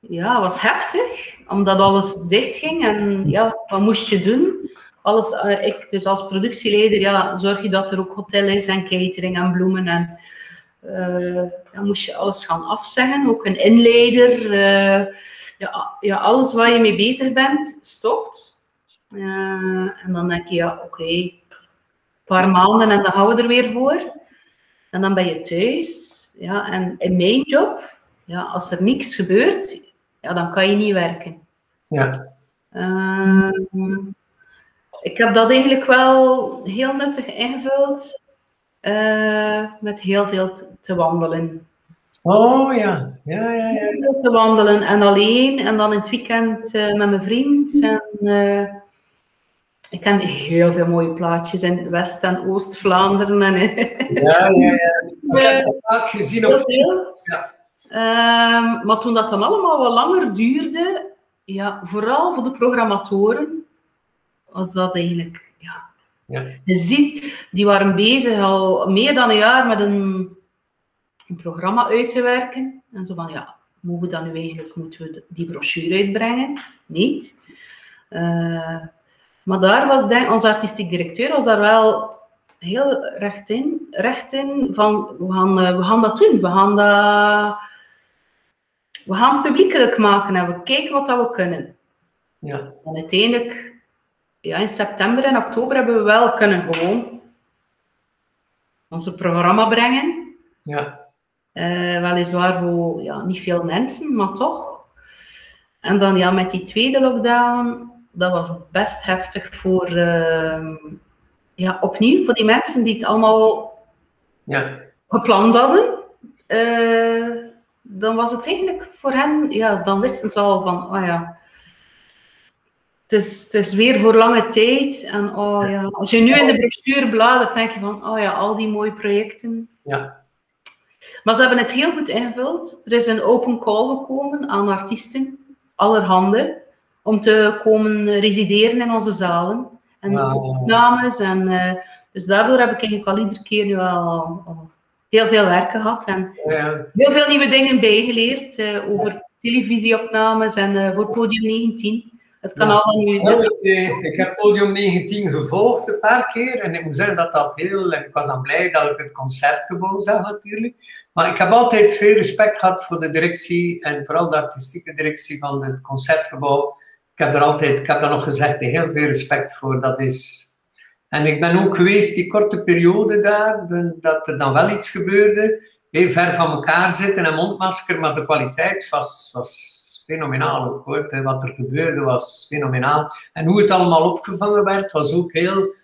ja, was heftig, omdat alles dicht ging en ja, wat moest je doen? Alles, uh, ik dus als productieleider, ja, zorg je dat er ook hotel is en catering en bloemen en uh, dan moest je alles gaan afzeggen, ook een inleider. Uh, ja, ja, alles waar je mee bezig bent, stopt. En dan denk je, ja, oké, een paar maanden en dan gaan we er weer voor. En dan ben je thuis. Ja, en in mijn job, ja, als er niks gebeurt, ja, dan kan je niet werken. Ja. ik heb dat eigenlijk wel heel nuttig ingevuld. Uh, met heel veel te wandelen. Oh ja, ja, ja. ja. Heel veel te wandelen en alleen en dan in het weekend uh, met mijn vriend. En, uh, ik ken heel veel mooie plaatjes in West- en Oost-Vlaanderen. En, ja, ja, ja. Ik heb het vaak gezien op veel. Ja. Uh, maar toen dat dan allemaal wat langer duurde, ja, vooral voor de programmatoren, was dat eigenlijk ja. Je ziet, die waren bezig al meer dan een jaar met een, een programma uit te werken. En zo van, ja, mogen we dan nu eigenlijk, moeten we die brochure uitbrengen? Niet. Uh, maar daar was, denk, onze artistiek directeur was daar wel heel recht in, recht in van, we gaan, uh, we gaan dat doen. We gaan, dat, we gaan het publiekelijk maken en we kijken wat dat we kunnen. Ja. En uiteindelijk ja, in september en oktober hebben we wel kunnen gewoon onze programma brengen. Ja. Uh, weliswaar voor ja, niet veel mensen, maar toch. En dan ja, met die tweede lockdown, dat was best heftig voor, uh, ja, opnieuw, voor die mensen die het allemaal ja. gepland hadden. eh, dan was het eigenlijk voor hen, ja, dan wisten ze al van, oh ja, het is, het is weer voor lange tijd. En oh ja, als je nu in de brochure bladert, denk je van, oh ja, al die mooie projecten. Ja. Maar ze hebben het heel goed ingevuld. Er is een open call gekomen aan artiesten, allerhande, om te komen resideren in onze zalen. En Wauw. opnames. En, eh, dus daardoor heb ik eigenlijk al iedere keer nu al, al heel veel werk gehad. En Ja. heel veel nieuwe dingen bijgeleerd eh, over televisieopnames en eh, voor Podium 19. Het kanaal dat nu... Ik, heb Podium 19 gevolgd een paar keer en ik moet zeggen dat dat heel... Ik was dan blij dat ik het concertgebouw zag natuurlijk. Maar ik heb altijd veel respect gehad voor de directie en vooral de artistieke directie van het concertgebouw. Ik heb er altijd, ik heb daar nog gezegd, heel veel respect voor. Dat is... En ik ben ook geweest die korte periode daar, dat er dan wel iets gebeurde. Heel ver van elkaar zitten en mondmasker, maar de kwaliteit was, was fenomenaal ook hoor. Wat er gebeurde was fenomenaal. En hoe het allemaal opgevangen werd, was ook heel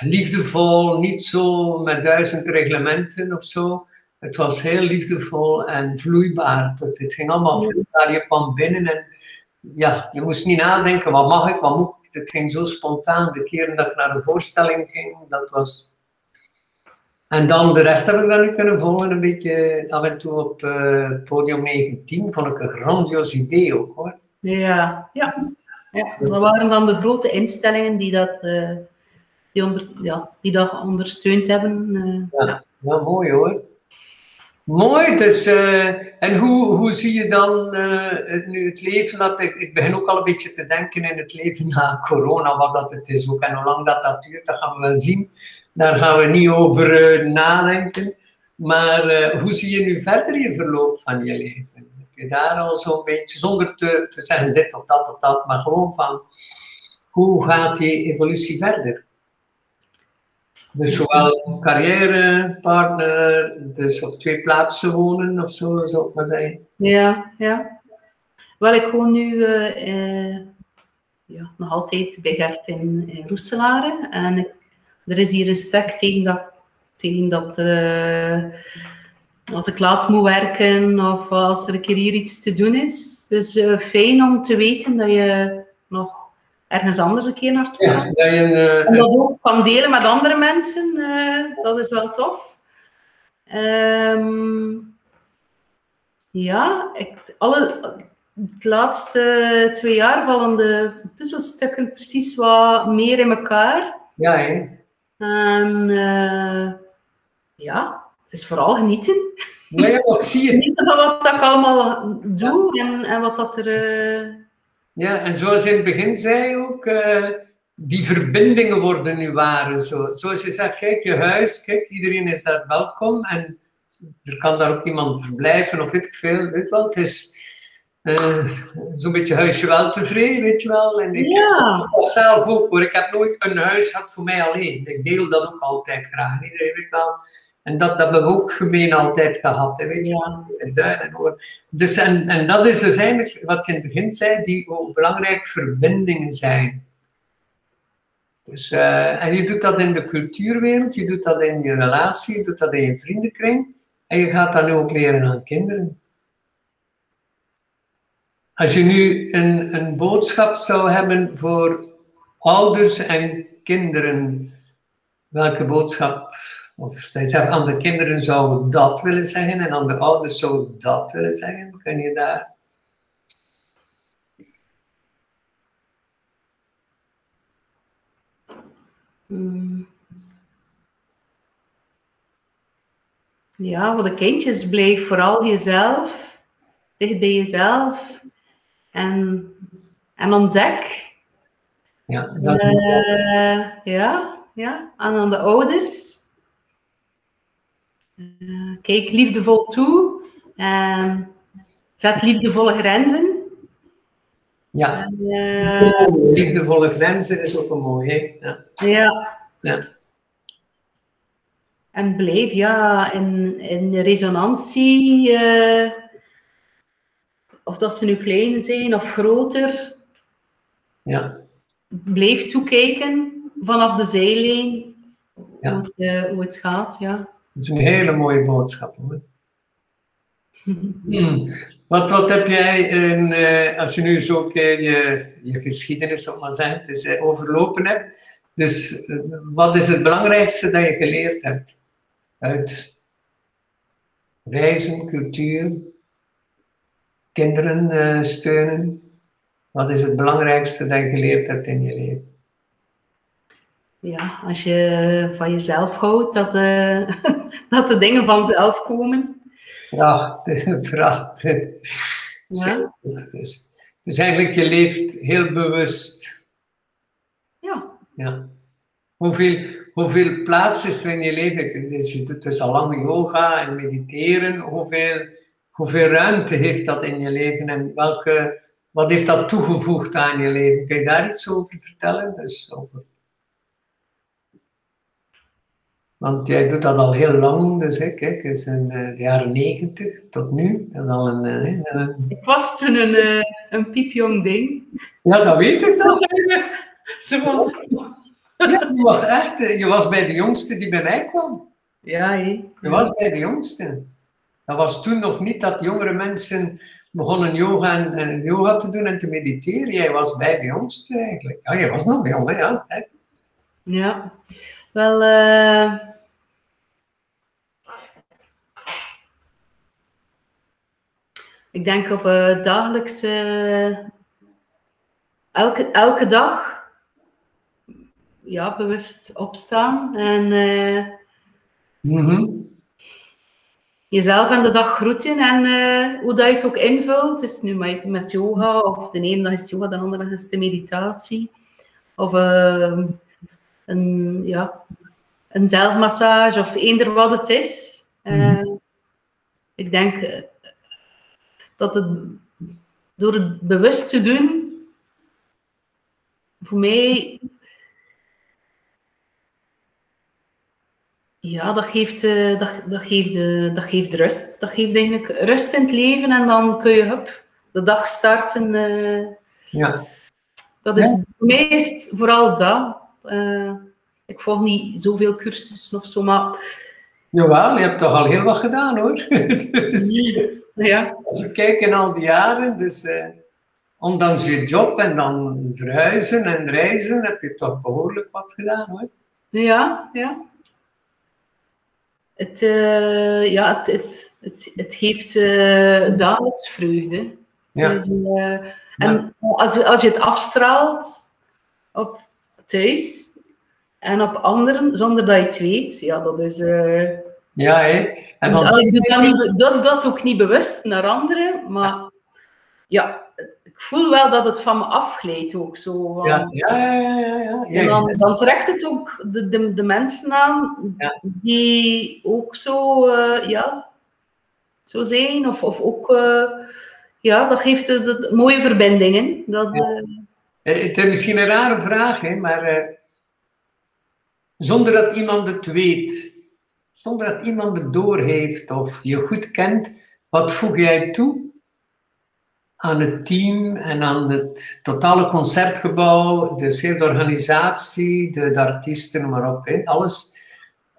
liefdevol. Niet zo met duizend reglementen of zo. Het was heel liefdevol en vloeibaar. Het, het ging allemaal vloeibaar. Je kwam binnen en ja, je moest niet nadenken, wat mag ik, wat moet ik. Het ging zo spontaan. De keren dat ik naar een voorstelling ging, dat was... En dan de rest heb ik dan nu kunnen volgen, een beetje af en toe op eh, podium 19. Vond ik een grandioos idee ook hoor. Ja, ja. ja. Dat waren dan de grote instellingen die dat, eh, die onder, ja, die dat ondersteund hebben. eh, Ja. Wel mooi hoor. Mooi, dus, eh, en hoe, hoe zie je dan eh, nu het leven? Dat ik, ik begin ook al een beetje te denken in het leven na corona, wat dat het is ook en hoe lang dat, dat duurt, dat gaan we wel zien. Daar gaan we niet over eh, nadenken. Maar hoe zie je nu verder je verloop van je leven? Heb je daar al zo'n beetje, zonder te, te zeggen dit of dat of dat, maar gewoon van hoe gaat die evolutie verder? Dus zowel carrière, partner, dus op twee plaatsen wonen of zo, zou ik maar zeggen. Ja, ja. Wel, ik woon nu eh, eh, ja, nog altijd bij Gert in, in. En er is hier een stek tegen dat, tegen dat eh, als ik laat moet werken of als er een keer hier iets te doen is. Dus fijn om te weten dat je nog ergens anders een keer naartoe Ja, een, eh, En dat ook kan delen met andere mensen, eh, dat is wel tof. Ehm, ja, ik, alle, de laatste twee jaar vallen de puzzelstukken precies wat meer in elkaar. ja, hè. En eh, ja, het is vooral genieten. Ja, ja, maar ik zie het. Genieten van wat ik allemaal doe en, en wat dat er... Ja, en zoals in het begin zei ook, eh, die verbindingen worden nu waar. Zo. Zoals je zegt, kijk, je huis, kijk, iedereen is daar welkom en er kan daar ook iemand verblijven of weet ik veel, weet wel. Het is eh, zo'n beetje huisje wel tevreden, weet je wel. En ik ja, heb zelf ook hoor, ik heb nooit een huis gehad voor mij alleen. Ik deel dat ook altijd graag, iedereen weet wel. En dat, dat hebben we ook gemeen altijd gehad, hè, weet je ja, in Duin en Oor. Dus en, en dat is dus eigenlijk wat je in het begin zei, die ook belangrijk verbindingen zijn. Dus, eh, en je doet dat in de cultuurwereld, je doet dat in je relatie, je doet dat in je vriendenkring. En je gaat dat nu ook leren aan kinderen. Als je nu een, een boodschap zou hebben voor ouders en kinderen, welke boodschap, of zij zeggen aan de kinderen zou ik dat willen zeggen en aan de ouders zou ik dat willen zeggen, kun je daar? Mm. Ja, voor de kindjes blijf vooral jezelf, dicht bij jezelf en, en ontdek. Ja, dat is Eh, ja, ja, en aan de ouders. Eh, kijk liefdevol toe en zet liefdevolle grenzen. ja, eh, liefdevolle grenzen is ook een mooi? Ja. ja. Ja. En blijf ja, in, in resonantie, eh, of dat ze nu klein zijn of groter, ja. blijf toekijken vanaf de zijlijn Ja. hoe, het, hoe het gaat. Ja. Dat is een hele mooie boodschap. Hmm. Wat, wat heb jij, in, eh, als je nu zo keer je, je geschiedenis, op eh, overlopen hebt, dus eh, wat is het belangrijkste dat je geleerd hebt uit reizen, cultuur, kinderen steunen? Wat is het belangrijkste dat je geleerd hebt in je leven? Ja, als je van jezelf houdt, dat de, dat de dingen vanzelf komen. Prachtig, prachtig. Ja. Dus, dus eigenlijk, je leeft heel bewust. Ja. Ja. Hoeveel, hoeveel plaats is er in je leven? Dus je doet dus al lang yoga en mediteren. Hoeveel, hoeveel ruimte heeft dat in je leven en welke, wat heeft dat toegevoegd aan je leven? Kun je daar iets over vertellen? Dus over... Want jij doet dat al heel lang, dus hè, kijk, is in eh, de jaren negentig tot nu. Dat is al een, eh, een- Ik was toen een, eh, een piepjong ding. Ja, dat weet ik van, Ja, je was echt, eh, je was bij de jongste die bij mij kwam. ja. Je was bij de jongste. Dat was toen nog niet dat jongere mensen begonnen yoga en, en yoga te doen en te mediteren. Jij was bij de jongste eigenlijk. Ja, jij was nog jong, hè? Ja. Ja, wel. eh, ik denk op een dagelijkse. elke, elke dag. Ja, bewust opstaan en eh, Mhm. jezelf aan de dag groeten en eh, hoe dat je het ook invult. Dus nu met, met yoga, of de ene dag is yoga, de andere dag is de meditatie. Of eh, een, ja, een zelfmassage, of eender wat het is. Eh, Ik denk dat het door het bewust te doen, voor mij Ja, dat geeft, eh, dat, dat, geeft, eh, dat geeft rust. Dat geeft eigenlijk rust in het leven en dan kun je hup, de dag starten. eh, Ja. dat is, Ja. Voor mij is het vooral dat. Ik volg niet zoveel cursussen of zo, maar Jawel, je hebt toch al heel wat gedaan hoor. dus, ja, als we kijken al die jaren, dus eh, ondanks je job en dan verhuizen en reizen, heb je toch behoorlijk wat gedaan hoor. ja, ja. Het, eh, ja, het, het, het, het geeft dagelijks vreugde. Ja. Dus, eh, en als, je- als je het afstraalt op thuis en op anderen zonder dat je het weet, ja, dat is. Ja, hè. En dan, dat, ik dat, niet, dat, dat ook niet bewust naar anderen, maar ja, ik voel wel dat het van me afglijdt ook zo. ja, ja, ja, ja, ja, en dan, dan trekt het ook de, de, de mensen aan Ja. die ook zo, eh, ja, zo zijn. Of, of ook, eh, ja, dat geeft de, de- mooie verbindingen. Dat, eh, Het is misschien een rare vraag, hè, maar zonder dat iemand het weet, zonder dat iemand het doorheeft of je goed kent, wat voeg jij toe aan het team en aan het totale concertgebouw, dus de organisatie, de, de artiesten, maar op, hè, alles.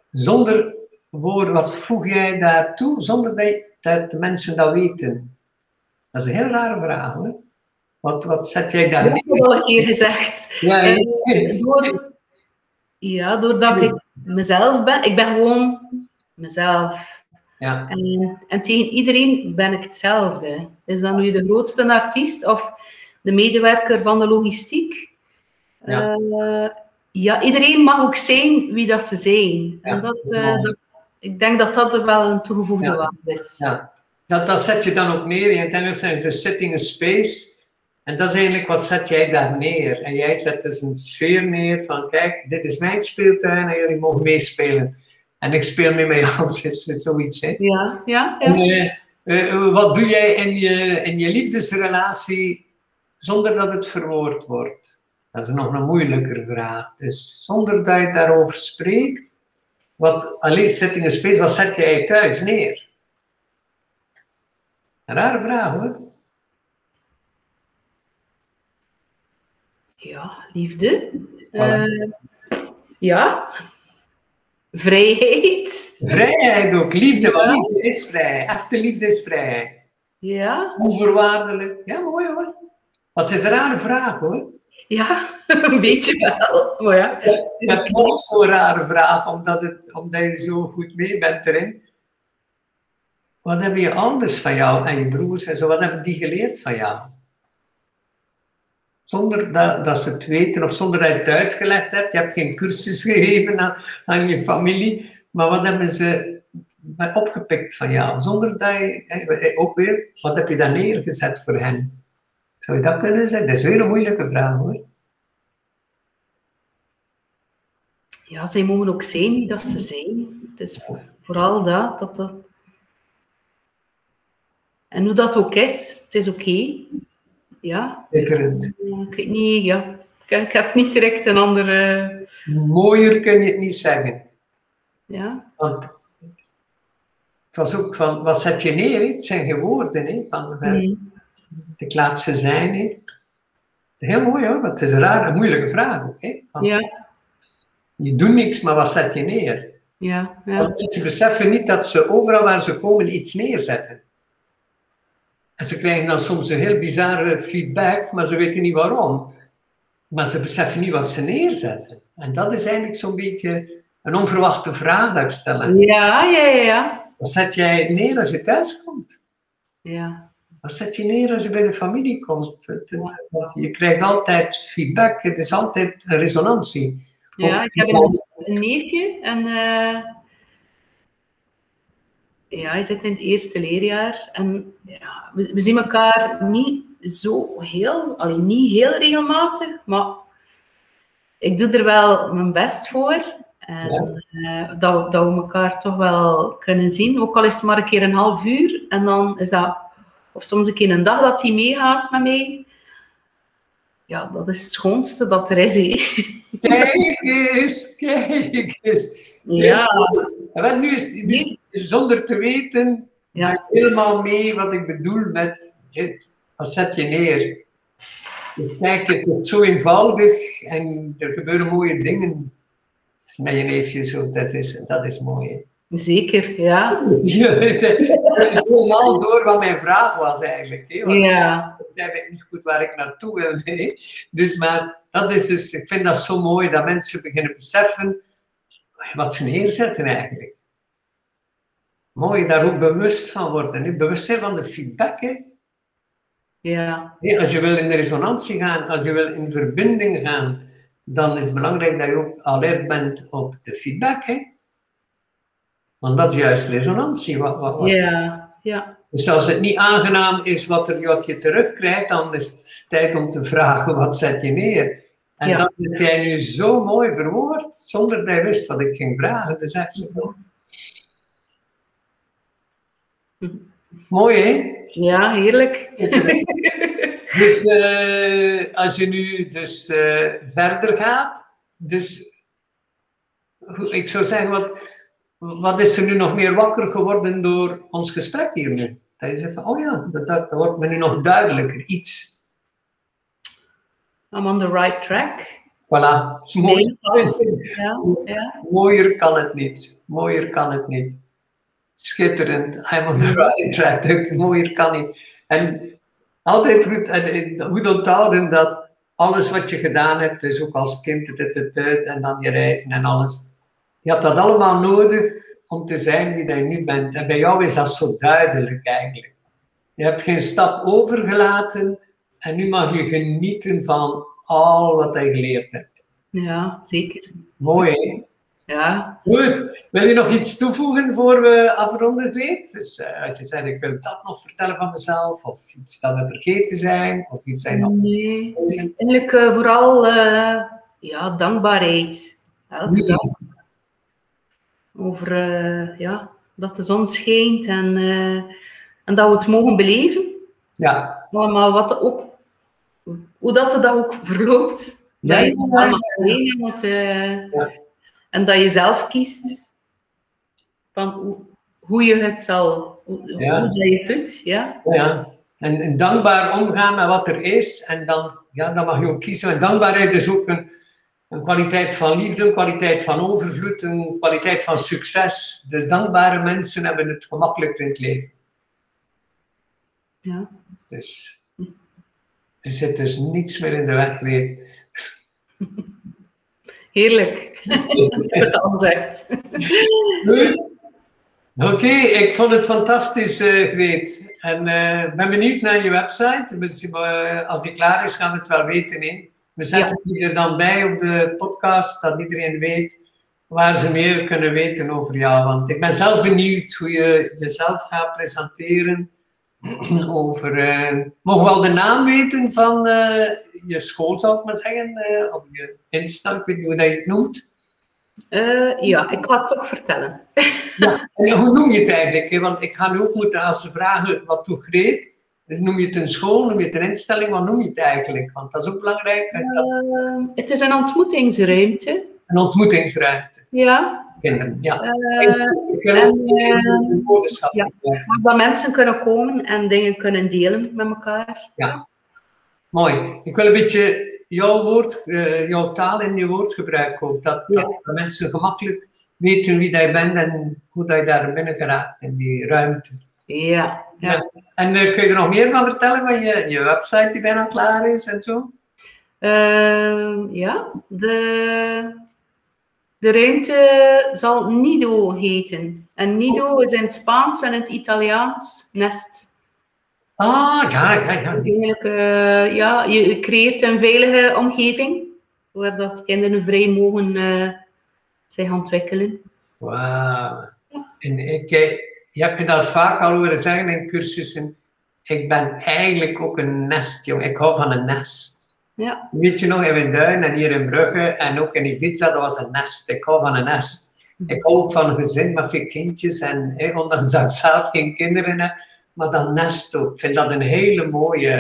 Zonder woorden, wat voeg jij daartoe, zonder dat, de mensen dat weten? Dat is een heel rare vraag, hoor. Wat, wat zet jij daar dat heb ik al een keer gezegd. ja, Eh, door, ja, doordat ik mezelf ben. Ik ben gewoon mezelf. ja, En, en tegen iedereen ben ik hetzelfde. Is dat nu de grootste artiest of de medewerker van de logistiek? Ja. Eh, ja, iedereen mag ook zijn wie dat ze zijn. Ja, en dat, dat eh, dat, ik denk dat dat er wel een toegevoegde waarde is. ja. Dat, dat zet je dan ook neer. In het Engels zijn ze setting a space. En dat is eigenlijk wat zet jij daar neer. En jij zet dus een sfeer neer van kijk, dit is mijn speeltuin en jullie mogen meespelen. En ik speel mee met jou, het is zoiets. Hè? Ja, ja, En, ja. eh, eh, wat doe jij in je, in je liefdesrelatie zonder dat het verwoord wordt? Dat is nog een moeilijkere vraag. Dus zonder dat je daarover spreekt, wat, alleen setting a space, wat zet jij thuis neer? Een rare vraag hoor. Ja, liefde. Eh, ja. Vrijheid. Vrijheid ook. Liefde, want liefde is vrij. Echte liefde is vrij. Ja. Onvoorwaardelijk. Ja, mooi hoor. Wat is een rare vraag hoor. Ja, een beetje wel. Maar ja. Het is nog zo'n rare vraag, omdat, het, omdat je zo goed mee bent erin. Wat hebben je ouders van jou en je broers en zo, wat hebben die geleerd van jou? Zonder dat, dat ze het weten of zonder dat je het uitgelegd hebt. Je hebt geen cursus gegeven aan, aan je familie. Maar wat hebben ze opgepikt van jou? Zonder dat je, ook weer, wat heb je daar neergezet voor hen? Zou je dat kunnen zeggen? Dat is weer een moeilijke vraag hoor. Ja, zij mogen ook zijn wie dat ze zijn. Het is vooral dat, dat, dat... En hoe dat ook is, het is oké. Ja. Ik weet niet, ja. Ik, heb niet direct een andere... Mooier kun je het niet zeggen. Ja. Want het was ook van, wat zet je neer? Het zijn gewoorden, hè? Van, mm. Ik laat ze zijn, hè? Heel mooi hoor, want het is een rare, moeilijke vraag ook. Hè? ja. Je doet niks, maar wat zet je neer? Ja, ja. Want mensen beseffen niet dat ze overal waar ze komen iets neerzetten. En ze krijgen dan soms een heel bizarre feedback, maar ze weten niet waarom. Maar ze beseffen niet wat ze neerzetten. En dat is eigenlijk zo'n beetje een onverwachte vraag dat ik stel. Ja, ja, ja. Wat zet jij neer als je thuis komt? Ja. Wat zet je neer als je bij de familie komt? Je krijgt altijd feedback, het is altijd resonantie. Ja, ik heb een, neefje en uh, ja, hij zit in het eerste leerjaar en ja, we, we zien elkaar niet zo heel, alleen niet heel regelmatig, maar ik doe er wel mijn best voor. En uh, dat, dat we elkaar toch wel kunnen zien. Ook al is het maar een keer een half uur. En dan is dat, of soms een keer een dag dat hij meegaat met mij. Ja, dat is het schoonste dat er is. Kijk eens, kijk eens. Ja. En nu is het zonder te weten ja. helemaal mee wat ik bedoel met het. Wat zet je neer? Kijk, het is zo eenvoudig en er gebeuren mooie dingen met je neefje. Zo. Dat, is, dat is mooi. Zeker, ja. helemaal door wat mijn vraag was eigenlijk. Hè? Want ja. Ik zei niet goed waar ik naartoe wilde. Dus, maar dat is dus, ik vind dat zo mooi dat mensen beginnen beseffen wat ze neerzetten eigenlijk. Mooi daar ook bewust van worden. Hè? Bewust zijn van de feedback. Hè? Ja. als je wil in resonantie gaan, als je wil in verbinding gaan, dan is het belangrijk dat je ook alert bent op de feedback. Hè? Want dat is juist resonantie. Wat, wat, wat. Ja, ja. Dus als het niet aangenaam is wat, er, wat je terugkrijgt, dan is het tijd om te vragen, wat zet je neer? En dat heb jij nu zo mooi verwoord, zonder dat je wist wat ik ging vragen. Dus echt zo Mooi, hè? Ja, heerlijk. dus uh, als je nu dus uh, verder gaat, dus ik zou zeggen, wat, wat is er nu nog meer wakker geworden door ons gesprek hier nu? Dat je zegt van, oh ja, dat, dat, dat wordt me nu nog duidelijker, iets. I'm on the right track. Voilà, mooi. Ja, ja. Mooier kan het niet. Mooier kan het niet. Schitterend. I'm on the right track. Mooier kan niet. En altijd goed, en, goed onthouden dat alles wat je gedaan hebt, dus ook als kind, en dan je reizen en alles, je had dat allemaal nodig om te zijn wie je nu bent. En bij jou is dat zo duidelijk eigenlijk. Je hebt geen stap overgelaten en nu mag je genieten van al wat je geleerd hebt. Ja, zeker. Mooi, hè? Ja. Goed. Wil je nog iets toevoegen voor we afronden, Greet? Dus uh, als je zegt, ik wil dat nog vertellen van mezelf, of iets dat we vergeten zijn, of iets zijn nog... Nee, eigenlijk uh, vooral uh, ja, dankbaarheid. Elke dag. Over ja, dat de zon schijnt en, en dat we het mogen beleven. Ja. Allemaal wat ook, hoe dat de dag ook verloopt. Ja, dat je het allemaal zijn, want... Ja en dat je zelf kiest van hoe, hoe je het zal, hoe, ja. hoe je het doet. Ja. ja. En, dankbaar omgaan met wat er is. En dan, ja, dan mag je ook kiezen. En dankbaarheid is ook een, een kwaliteit van liefde, een kwaliteit van overvloed, een kwaliteit van succes. Dus dankbare mensen hebben het gemakkelijker in het leven. Ja. Dus er zit dus niets meer in de weg weer. Heerlijk. Ik heb het al gezegd. Goed. Oké, ik vond het fantastisch, uh, Greet. En uh, ben benieuwd naar je website. Dus, uh, als die klaar is, gaan we het wel weten. Hè? We zetten die er dan bij op de podcast, dat iedereen weet waar ze meer kunnen weten over jou. Want ik ben zelf benieuwd hoe je jezelf gaat presenteren. over, mogen we al de naam weten van je school, zou ik maar zeggen? of je instelling, ik weet niet hoe dat je het noemt. Uh, ja, ik ga het toch vertellen. ja, en hoe noem je het eigenlijk? Want ik ga nu ook moeten, als ze vragen wat doe Greet, dus noem je het een school, noem je het een instelling, wat noem je het eigenlijk? Want dat is ook belangrijk. Uh, het is een ontmoetingsruimte. Een ontmoetingsruimte. Ja. Kinderen, ja. Uh, en, ja, waar mensen kunnen komen en dingen kunnen delen met elkaar. Ja. Mooi. Ik wil een beetje jouw, woord, uh, jouw taal en je woordgebruik ook. Dat, ja. dat, mensen gemakkelijk weten wie jij bent en hoe dat je daar binnen geraakt in die ruimte. Ja. ja. ja. En uh, kun je er nog meer van vertellen van je, je website die bijna klaar is en zo? Uh, ja, de, de ruimte zal Nido heten. En Nido is in het Spaans en in het Italiaans nest. Ah, ja, ja, ja. Eigenlijk, uh, ja, je creëert een veilige omgeving waar dat kinderen vrij mogen uh, zich ontwikkelen. Wauw. En ik, je hebt me dat vaak al horen zeggen in cursussen. Ik ben eigenlijk ook een nest, jong. Ik hou van een nest. Ja. Weet je nog, in Duin en hier in Brugge en ook in Ibiza, dat was een nest. Ik hou van een nest. Ik hou ook van een gezin met veel kindjes en ondanks dat ik zelf geen kinderen heb, maar dan Nesto, ik vind dat een hele mooie,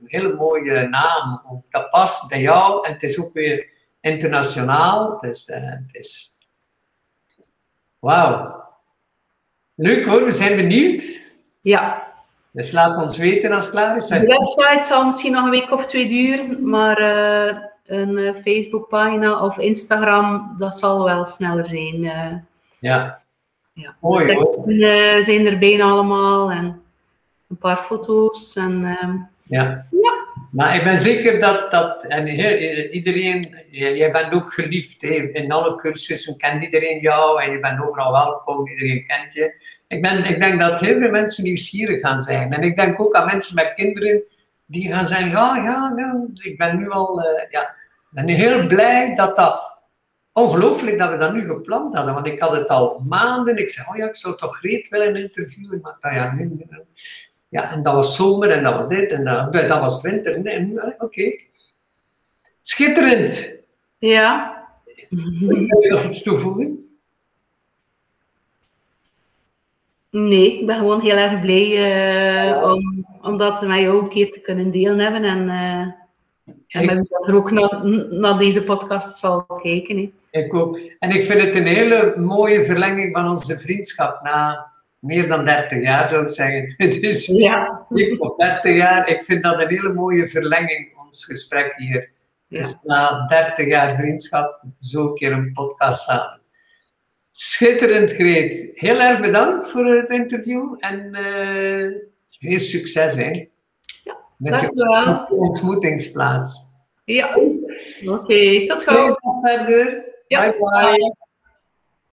een hele mooie naam. Dat past bij jou en het is ook weer internationaal. Dus uh, het is... Wauw. Leuk hoor, we zijn benieuwd. Ja. Dus laat ons weten als het klaar is. De website zal misschien nog een week of twee duren, maar uh, een uh, Facebookpagina of Instagram, dat zal wel sneller zijn. Uh, ja. ja. Mooi hoor. Zijn er bijna allemaal en een paar foto's. En, uh, ja. ja. Maar ik ben zeker dat, dat en iedereen, jij bent ook geliefd. Hè. In alle cursussen kent iedereen jou en je bent overal welkom, iedereen kent je. Ik, ben, ik denk dat heel veel mensen nieuwsgierig gaan zijn. En ik denk ook aan mensen met kinderen die gaan zeggen, ja, ja, ja ik ben nu al, uh, ja, ben heel blij dat dat, ongelooflijk dat we dat nu gepland hadden. Want ik had het al maanden, ik zei, oh ja, ik zou toch Reet willen interviewen, maar dat ja, nu, ja, en dat was zomer en dat was dit en dat, dat was winter. Nee, oké. Okay. Schitterend. Ja. Wil je nog iets toevoegen? Nee, ik ben gewoon heel erg blij uh, om, om dat mij ook een keer te kunnen delen hebben. En, uh, en ik, dat er ook naar, naar deze podcast zal kijken. Hè. Ik ook. En ik vind het een hele mooie verlenging van onze vriendschap na meer dan 30 jaar zou ik zeggen. Het is ja. ik op 30 jaar. Ik vind dat een hele mooie verlenging, ons gesprek hier. Ja. Dus na 30 jaar vriendschap, zo een keer een podcast samen. Schitterend, Greet. Heel erg bedankt voor het interview en uh, veel succes hè. Ja, met je ontmoetingsplaats. Ja, oké, okay, tot gauw. Verder. Ja, bye bye. bye.